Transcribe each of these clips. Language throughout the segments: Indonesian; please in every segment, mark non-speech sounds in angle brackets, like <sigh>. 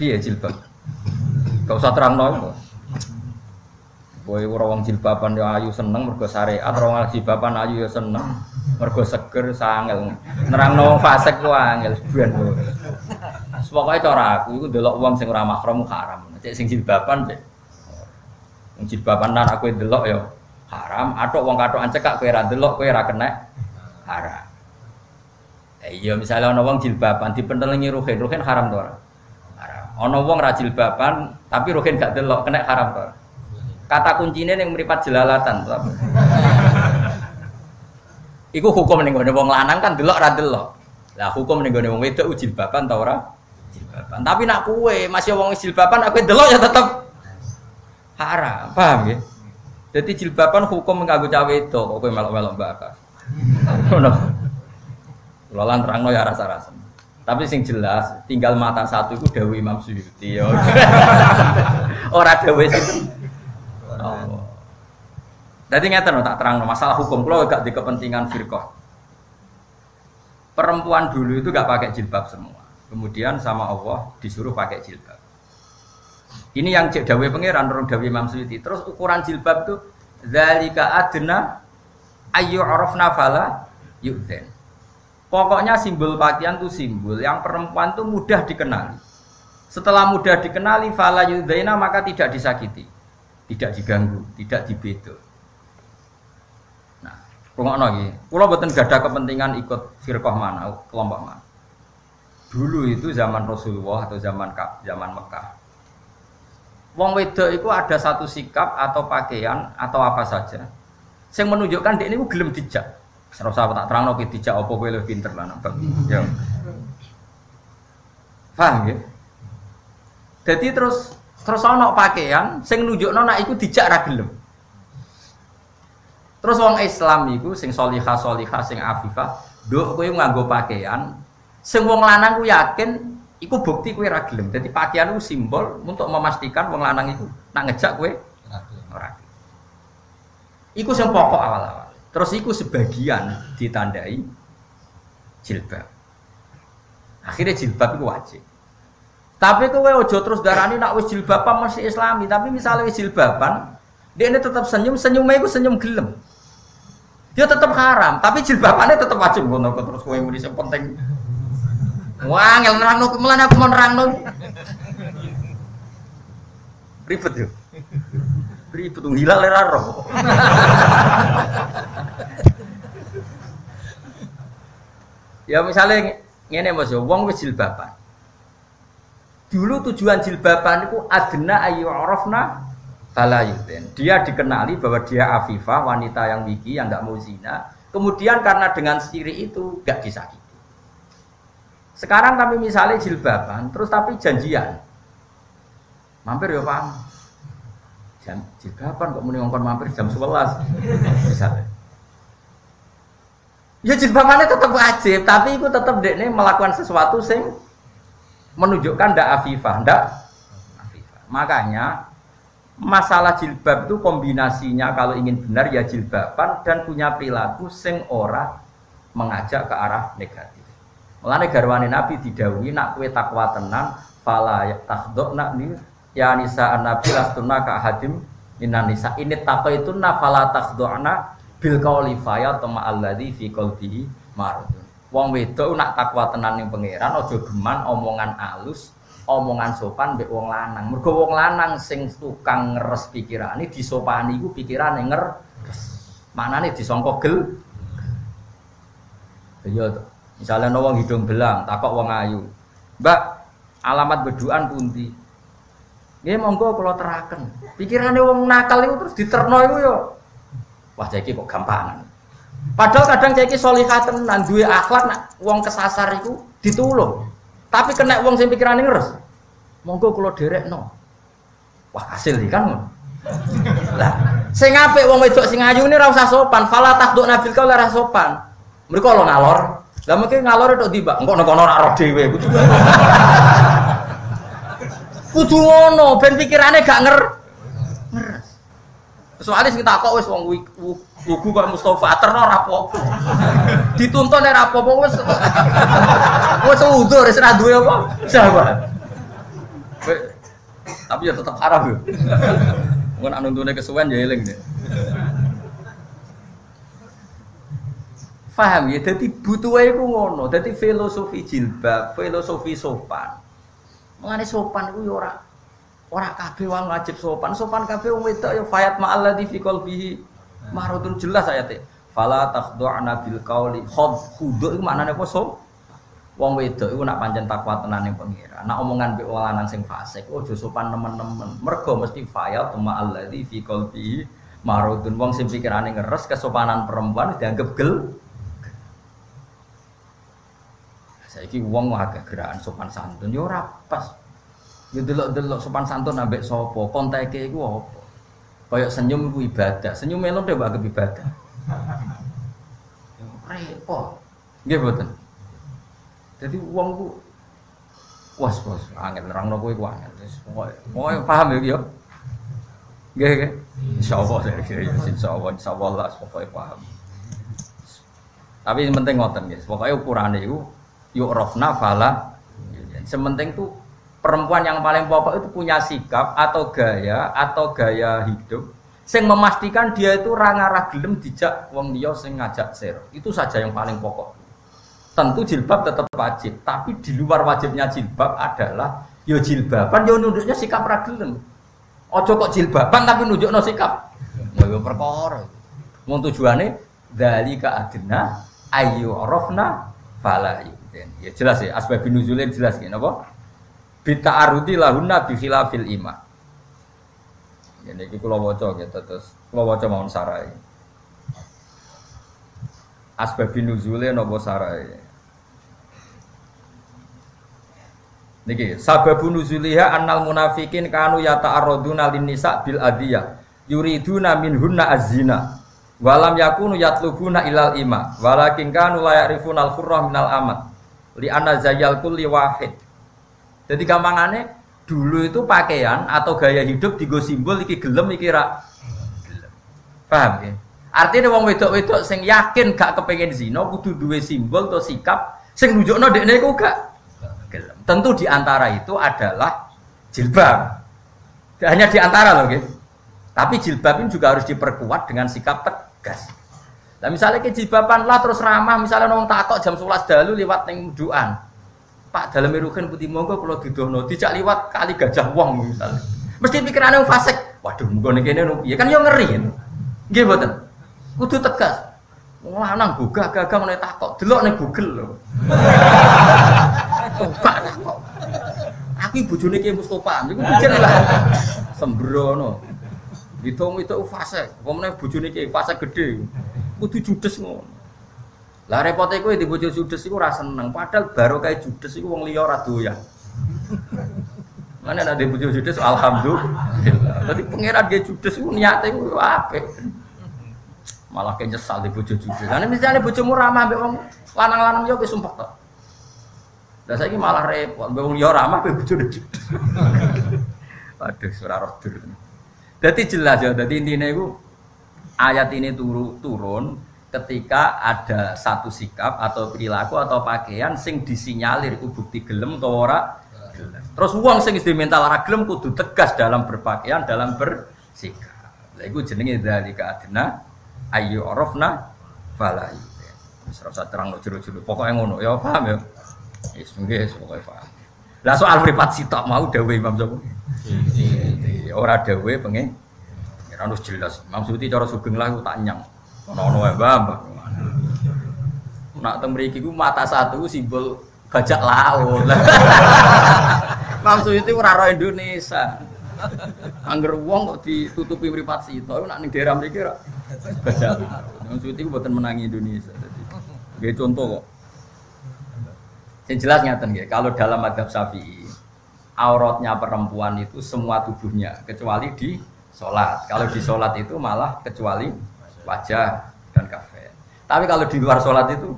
Iya jilbab. Gak usah terang nopo. Boy wong jilbaban ya ayu seneng mergo syariat, wong jilbaban ayu ya seneng mergo seger sangel. Nerangno fasik ku angel ben. Pokoke cara aku iku ndelok wong sing ora mahram haram. Cek sing jilbaban cek. Wong jilbaban lan aku ndelok ya haram, atok wong katokan cekak kowe ora ndelok kowe ora kena haram. Eh, iya misalnya ana wong jilbaban dipentelengi ruhin, ruhin haram to ora? Ana wong ra jilbaban tapi ruhin gak delok kena haram to. Kata kuncinya yang meripat jelalatan. <laughs> Iku hukum ning gone wong lanang kan delok ra delok. Lah hukum ning gone wong wedok jilbaban ta ora? Jilbaban. Tapi nak kue masih wong jilbaban aku delok ya tetep haram. Paham ya? Jadi jilbaban hukum mengganggu cawe itu kok kowe melok-melok bakas. <laughs> Ngono. Lolan terangno ya rasa-rasa. Tapi sing jelas tinggal mata satu itu Dewi Imam Suyuti ya. <laughs> Ora Dewi itu. Oh. Jadi ngeten tak terang masalah hukum kalau gak di kepentingan firqah. Perempuan dulu itu gak pakai jilbab semua. Kemudian sama Allah disuruh pakai jilbab. Ini yang cek dawe pangeran orang dawe Imam Suyuti. Terus ukuran jilbab itu zalika adna ayu arafna fala yu'dzen. Pokoknya simbol pakaian itu simbol yang perempuan itu mudah dikenali. Setelah mudah dikenali fala yudzaina maka tidak disakiti, tidak diganggu, tidak dibedo. Nah, rungokno iki. Kula boten gadah kepentingan ikut firqah mana, kelompok mana. Dulu itu zaman Rasulullah atau zaman zaman Mekah. Wong wedok itu ada satu sikap atau pakaian atau apa saja yang menunjukkan dia ini gelem dijak. Serau sahabat tak terang nopo dijak apa kowe lebih pinter lah nambah. Ya. Paham ya? Jadi terus terus ana pakaian sing nunjukno nek iku dijak ra gelem. Terus wong Islam iku sing solihah solihah sing afifah, nduk kowe nganggo pakaian sing wong lanang ku yakin iku bukti kowe ra gelem. Dadi pakaian itu simbol untuk memastikan wong lanang iku nak ngejak kowe ora. Iku sing pokok awal-awal. Terus iku sebagian ditandai jilbab. Akhirnya jilbab itu wajib. Tapi kowe ojo terus darani nak wis jilbaban masih islami, tapi misalnya wis jilbaban, dia ini tetap senyum, senyumnya itu senyum gelem. Dia tetap haram, tapi jilbabannya tetap wajib ngono terus kowe muni sing penting. Wah, ngel nerangno mulane aku mau. Ribet yo. Ribet tuh hilal era roh. ya misalnya ngene Mas, wong wis jilbaban. Dulu tujuan jilbaban itu adna ayu arafna falayutin. Dia dikenali bahwa dia afifah, wanita yang wiki, yang nggak mau zina. Kemudian karena dengan siri itu gak disakiti. Sekarang kami misalnya jilbaban, terus tapi janjian. Mampir ya Pak, jam jilbaban kok muni ngongkon mampir jam 11 misalnya ya jilbabannya tetap wajib tapi itu tetap dekne melakukan sesuatu sing menunjukkan ndak afifah ndak afifah. Makanya masalah jilbab itu kombinasinya kalau ingin benar ya jilbaban dan punya perilaku sing ora mengajak ke arah negatif. Mulane garwane Nabi didhawuhi nak kue takwa tenan fala nak nih ya nisa nabi lastuna ka hadim minan nisa. Ini tako itu nafala takdoana bil kauli faya tama alladhi fi qalbihi maradun wong wedok nak takwa tenan ning pangeran aja geman omongan alus omongan sopan mbek wong lanang. Mergo wong lanang sing tukang ngeres pikirane disopani iku pikirane nger manane disangka gel. Iya misalnya wong hidung belang takok wong ayu. Mbak alamat beduan pundi Nggih monggo kalau teraken. Pikirane wong nakal itu terus diterno yo. Wah saiki kok gampangan. Padahal kadang saiki salihah tenan duwe akhlak nak wong kesasar iku ditulung. Tapi kena wong sing pikirane ngeres. Monggo kula derekno. Wah hasil iki kan. Lah, sing apik wong wedok sing ayu ini ora usah sopan, fala takduk nabil kau ora sopan. Mereka lo ngalor. Lah mungkin ngalor itu tiba, engkau nokono ora roh dhewe. Kudu ngono, ben pikirane gak nger. Ngeres. Soalnya kita kok wis wong wugu kok Mustafa terno ora apa Dituntun ora apa-apa wis wis udur wis ora duwe apa? Tapi ya tetap haram ya. Mungkin anu tuane kesuwen ya eling deh. Paham ya, jadi butuh ku ngono, jadi filosofi jilbab, filosofi sopan. Mengenai sopan itu ya ora ora kabeh wong wajib sopan, sopan kabeh wong wedok ya fayat ma'alladzi fi qalbihi marudun jelas ayate. Fala takhdu'na bil qauli khud khudu iku maknane apa so? Wong wedok iku nak pancen takwa tenan ning pengira. Nak omongan mbek lanang sing fasik, ojo sopan nemen-nemen. Mergo mesti fayat ma'alladzi fi qalbihi marudun wong sing pikirane ngeres kesopanan perempuan dianggap gel Saiki wong agak gerakan sopan santun yo ora pas. Yo delok-delok sopan santun ambek sapa, konteke iku apa? Kayak senyum iku ibadah. Senyum melu deh mbak ibadah. Repot. Nggih mboten. Jadi wong ku was was angin nerangno kowe ku angin. Wis pokoke paham ya yo. Nggih nggih. Insyaallah insyaallah insyaallah pokoke paham. Tapi yang penting ngoten guys, pokoknya ukurannya itu yuk rofna fala. Sementing tuh perempuan yang paling pokok itu punya sikap atau gaya atau gaya hidup sing memastikan dia itu ranga gelem dijak wong dia sing ngajak ser itu saja yang paling pokok. Tentu jilbab tetap wajib tapi di luar wajibnya jilbab adalah yo jilbaban yo nunjuknya sikap ragilem ojo kok jilbaban tapi nunjuk no sikap yo perkara mau tujuannya dari ke adina ayu rofna fala Ya jelas ya, asbab nuzulnya jelas ya, apa? Bita aruti lahunna bi khilafil ima. Ini kita kula waca gitu terus kula waca mawon sarai. Asbab nuzulnya napa sarai. Niki sababu nuzuliha annal munafikin kanu yata'arraduna lin nisa bil adiyah yuriduna minhunna azina walam yakunu yatlubuna ilal ima walakin kanu la ya'rifuna al-khurra minal amat li anna zayal kulli wahid. Jadi gampangannya dulu itu pakaian atau gaya hidup digo simbol iki gelem iki ra paham ya? Artinya wong wedok-wedok sing yakin gak kepengen zina kudu duwe simbol atau sikap sing nunjukno dekne iku gak gelem. Tentu di antara itu adalah jilbab. Hanya di antara loh gitu tapi jilbab ini juga harus diperkuat dengan sikap tegas Nah misalnya kejibapan lah terus ramah, misalnya nong takok jam 11 dalu lewat neng duaan. Pak dalam merukan putih monggo kalau didono, tidak lewat kali gajah wong misalnya. Mesti pikirannya fasik. Waduh, monggo nih kene ya kan yo ngeri kan. Mboten. Kudu tegas. Lanang gugah gagah meneh takok, delok ning Google lho. <laughs> Coba takok. Aku bojone Ki Mustofa, niku pikir lah. Sembrono. Ditung itu fase, pemenang bojone Ki fase gede kudu judes ngono. Lah repote kowe di bojo judes iku ora seneng, padahal baru kayak judes iku wong liya ora doyan. <laughs> Mana ada bojo judes alhamdulillah. Tadi pangeran ge judes iku niate iku apik. Malah kayak nyesal di bojo judes. Karena misalnya bojomu ramah mbek wong lanang-lanang yo wis sumpah tok. Lah saiki malah repot, mbek wong liya ramah mbek bojo judes. <laughs> Waduh, ora roh Jadi jelas ya, jadi intinya itu ayat ini turu, turun ketika ada satu sikap atau perilaku atau pakaian sing disinyalir itu bukti gelem atau ora gelem. Terus uang sing diminta lara gelem kudu tegas dalam berpakaian, dalam bersikap. Lha iku jenenge dzalika adna ayu arafna fala. Wis ora terang jero-jero. Pokoke ngono ya paham ya. Wis nggih pokoke paham. Lah soal mripat sitok mau dawuh Imam Syafi'i. Ora dawuh pengen harus jelas. Maksudnya cara sugeng lah tak nyang. Ono-ono wae mbah. Nak teng mriki ku mata satu simbol bajak laut. <laughs> Maksud itu ora Indonesia. Angger wong kok ditutupi mripat sito nak ning daerah mriki ora bajak laut. Maksud itu buatan menangi Indonesia. Jadi, contoh kok. Yang jelas nyata nggih, kalau dalam madhab Syafi'i auratnya perempuan itu semua tubuhnya kecuali di sholat. Kalau di sholat itu malah kecuali wajah dan kafe. Tapi kalau di luar sholat itu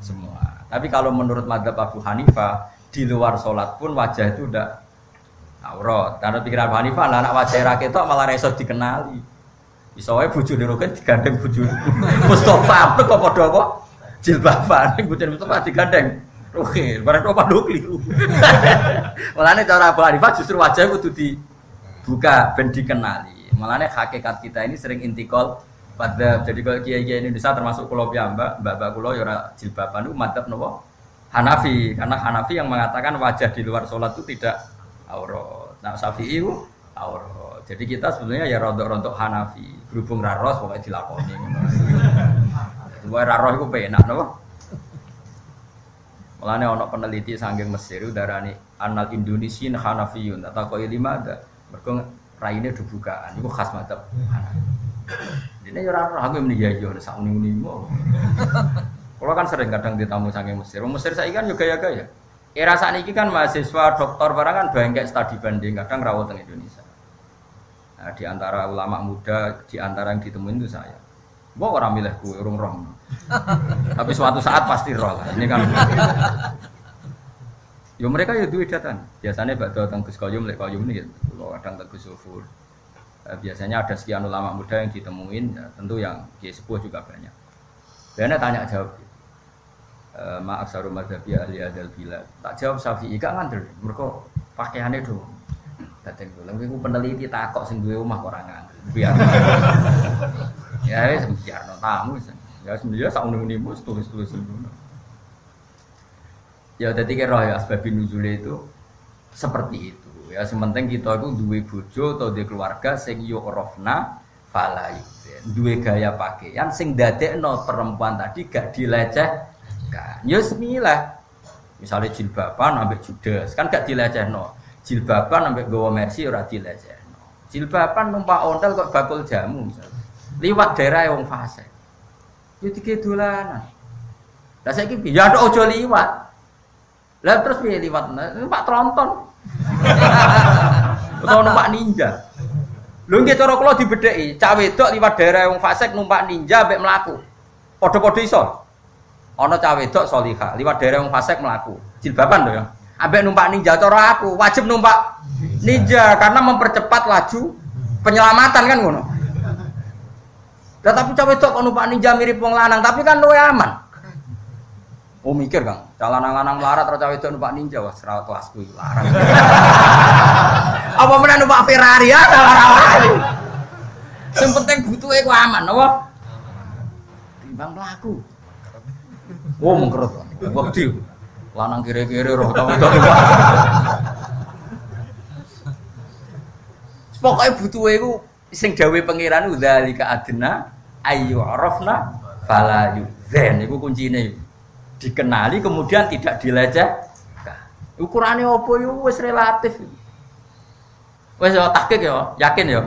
semua. Tapi kalau menurut madhab Abu Hanifah di luar sholat pun wajah itu udah aurat. Karena pikiran Abu Hanifah anak wajah rakyat itu malah resot dikenali. Wae bojone roken digandeng bojone. <laughs> Mustofa apa kok padha kok jilbaban bojone Mustofa digandeng Oke, barang apa do keliru. <laughs> Mulane cara Abu Hanifah justru wajah kudu dibuka ben dikenali. Mulane hakikat kita ini sering intikal pada jadi kalau kiai kiai Indonesia termasuk pulau piyambak, mbak mbak pulau yora jilbaban itu mantap nopo Hanafi karena Hanafi yang mengatakan wajah di luar sholat itu tidak aurat. Nah Syafi'i itu aurat. Jadi kita sebenarnya ya rontok-rontok Hanafi. Berhubung raros pokoknya dilakoni. Dua raros itu penak nopo. Mulane ono peneliti sanggeng Mesir darani anal Indonesian Hanafiyun atau koi lima ada. Mereka raine dibukaan itu khas mantap Hanafi. Ini ya ora aku muni ya yo sak muni mau. Kalau kan sering kadang ditamu sanggeng Mesir. Mesir saya kan juga ya gaya. Era saat ini kan mahasiswa doktor barang kan banyak studi banding kadang rawat di Indonesia. Nah, di antara ulama muda, di antara yang ditemuin itu saya. Gua orang milih gue, rom. Tapi suatu saat pasti roh lah. Ini kan. Yo mereka ya duit datang. Biasanya bak datang Gus Koyum, lek Koyum ini, kalau kadang ke Gus Sufur. Eh, biasanya ada sekian ulama muda yang ditemuin, ya, tentu yang di sepuh juga banyak. Dan tanya jawab. E, maaf saru madhabi ahli adal bila. Tak jawab Syafi'i gak ngandel. Mereka pakaiannya dong. Dateng dulu. Lalu peneliti takok sing duwe omah kok ora ngandel. Biar. <laughs> ya wis biar no tamu. Ya sebenarnya sak mus tulis-tulis dulu. Ya dadi kira ya sebab nuzul itu seperti itu. Ya sementing kita itu duwe bojo atau duwe keluarga sing yo rofna falayu. Duwe gaya pakaian sing dadekno perempuan tadi gak dileceh kan. Ya. Misalnya jilbaban ambek judes, kan gak dilecehno. Jilbaban ambek gawa mercy ora dilecehno. Jilbaban numpak ontel kok bakul jamu misalnya. Liwat daerah wong fase. Yo dike dolanan. Lah saiki piye? Ya ojo liwat. Lah terus piye liwat? Numpak tronton. <laughs> Utawa numpak ninja. Lho nggih cara kula dibedheki, cah wedok liwat daerah wong fasik numpak ninja ambek mlaku. Padha-padha iso. Ana cah wedok salihah, liwat daerah wong fasik mlaku. Jilbaban lho ya. Ambek numpak ninja cara aku, wajib numpak ninja karena mempercepat laju penyelamatan kan ngono. Lah tapi cah wedok kok numpak ninja mirip wong lanang, tapi kan luwe aman. Oh mikir Kang, lanang-lanang melarat terus cah wedok numpak ninja wah serawat kelasku larang. <laughs> Apa meneh numpak Ferrari ya. Sing penting butuhe ku aman apa? Timbang pelaku. Oh mengkerut. Wedi. Lanang kiri-kiri roh tau itu. Pokoknya butuh itu sing dawe pangeran udzalika adna ayu arafna fala yudzan iku kuncine dikenali kemudian tidak dileceh. Ukurannya opo yo? Wis relatif. Wis yo tahqiq yo yakin yo?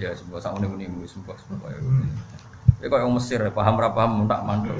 Ya sebuah sak wis sebuah sebuah ya kok yang Mesir paham paham tak mandul